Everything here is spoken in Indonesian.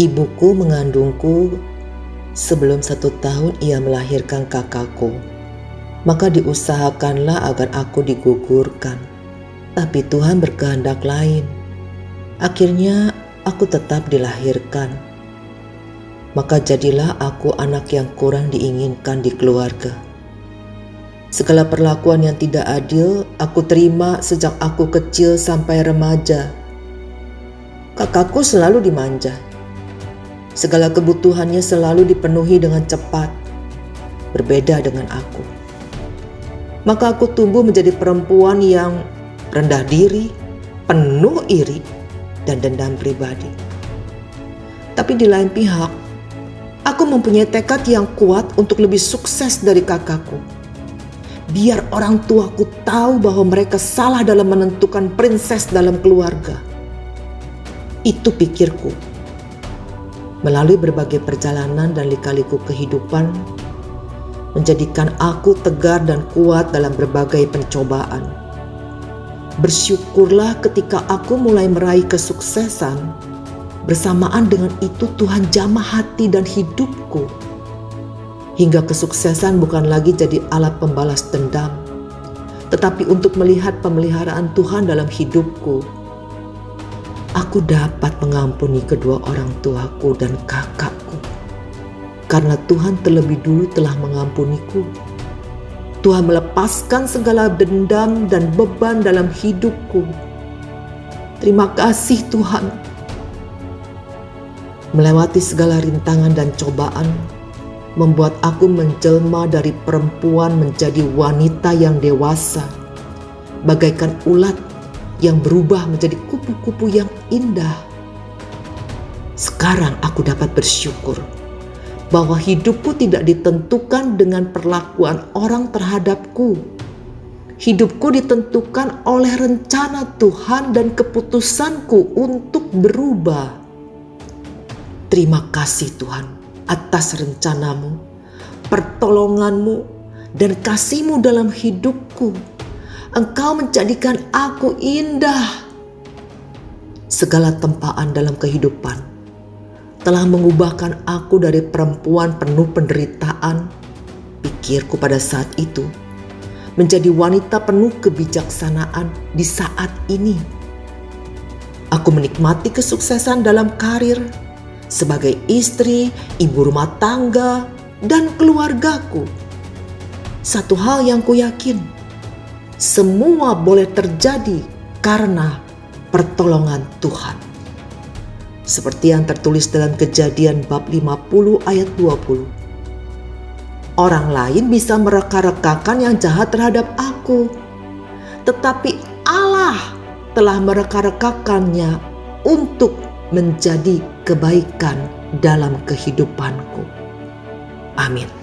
Ibuku mengandungku sebelum satu tahun ia melahirkan kakakku. Maka diusahakanlah agar aku digugurkan. Tapi Tuhan berkehendak lain. Akhirnya aku tetap dilahirkan. Maka jadilah aku anak yang kurang diinginkan di keluarga. Segala perlakuan yang tidak adil aku terima sejak aku kecil sampai remaja. Kakakku selalu dimanja Segala kebutuhannya selalu dipenuhi dengan cepat, berbeda dengan aku. Maka aku tumbuh menjadi perempuan yang rendah diri, penuh iri, dan dendam pribadi. Tapi di lain pihak, aku mempunyai tekad yang kuat untuk lebih sukses dari kakakku. Biar orang tuaku tahu bahwa mereka salah dalam menentukan princess dalam keluarga. Itu pikirku melalui berbagai perjalanan dan lika-liku kehidupan, menjadikan aku tegar dan kuat dalam berbagai pencobaan. Bersyukurlah ketika aku mulai meraih kesuksesan, bersamaan dengan itu Tuhan jamah hati dan hidupku. Hingga kesuksesan bukan lagi jadi alat pembalas dendam, tetapi untuk melihat pemeliharaan Tuhan dalam hidupku aku dapat mengampuni kedua orang tuaku dan kakakku. Karena Tuhan terlebih dulu telah mengampuniku. Tuhan melepaskan segala dendam dan beban dalam hidupku. Terima kasih Tuhan. Melewati segala rintangan dan cobaan, membuat aku menjelma dari perempuan menjadi wanita yang dewasa, bagaikan ulat yang berubah menjadi kupu-kupu yang indah. Sekarang aku dapat bersyukur bahwa hidupku tidak ditentukan dengan perlakuan orang terhadapku. Hidupku ditentukan oleh rencana Tuhan dan keputusanku untuk berubah. Terima kasih Tuhan atas rencanamu, pertolonganmu, dan kasihmu dalam hidupku Engkau menjadikan aku indah. Segala tempaan dalam kehidupan telah mengubahkan aku dari perempuan penuh penderitaan, pikirku pada saat itu, menjadi wanita penuh kebijaksanaan di saat ini. Aku menikmati kesuksesan dalam karir sebagai istri, ibu rumah tangga, dan keluargaku. Satu hal yang ku yakin, semua boleh terjadi karena pertolongan Tuhan. Seperti yang tertulis dalam kejadian bab 50 ayat 20. Orang lain bisa mereka-rekakan yang jahat terhadap aku. Tetapi Allah telah mereka-rekakannya untuk menjadi kebaikan dalam kehidupanku. Amin.